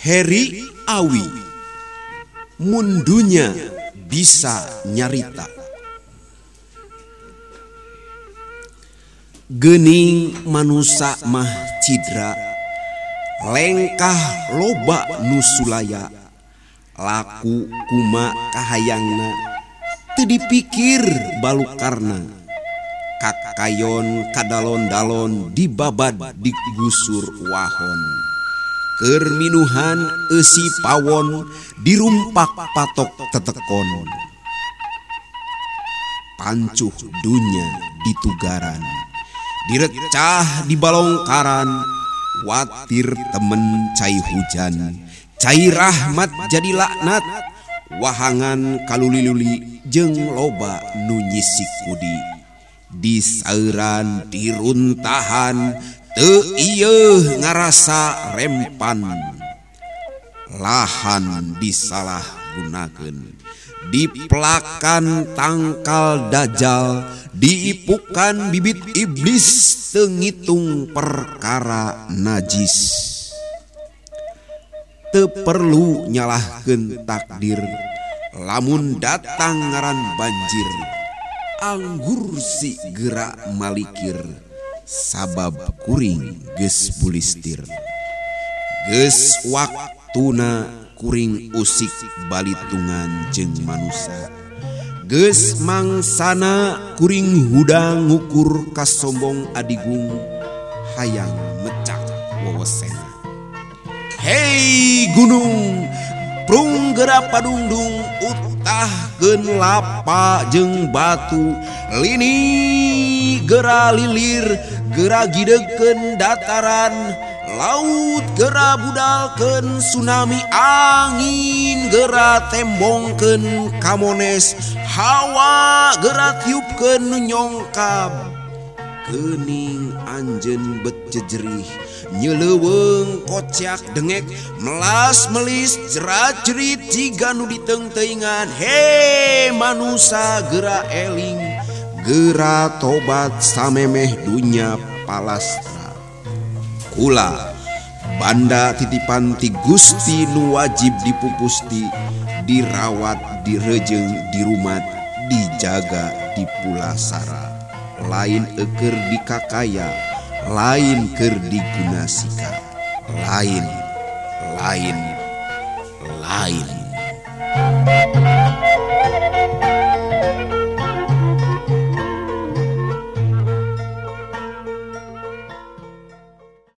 Harry Awi. Mundunya bisa nyarita. Gening manusia mah Cidra lengkah loba nusulaya. Laku kumakahhaangna dipikir balu karena Kakayon kadalon-dalon dibabad digusur wahon Kerminuhan esi pawon dirumpak patok tetekon. Pancuh dunya ditugaran, direcah di balongkaran, watir temen cai hujan, cai rahmat jadi laknat, wahangan kaluliluli jeng loba nunyisik kudi. Di sauran diruntahan te ngerasa rempan. Lahan disalah gunakan diplakan tangkal Dajjal diipukan bibit iblis tengitung perkara najis. Perlu nyalahken takdir. Lamun datang ngaran banjir anggur si gerak Malikir sabab kuring geus bulistir geus waktuna kuring usik balitungan jeung manusia geus mangsana kuring hudang ngukur kasombong adigung hayang mecak wawasena hei gunung prung gerak padungdung utah genlapa jeng batu. Lini gera lilir gera gideken dataran. Laut gera budalken tsunami angin gera tembongken. Kamones hawa gera tiupken nyongkab. Kening anjen bet jejerih. nyeleweng kocak dengek melas melis jerat-jerit jika nu diteng-teingan he manusia gera eling gera tobat samemeh dunya palastra. Kula Banda titipan ti Gusti nu wajib dipupusti dirawat direjeng dirumat dijaga di pulasara lain eger di kakaya lain ker digunasikan lain lain lain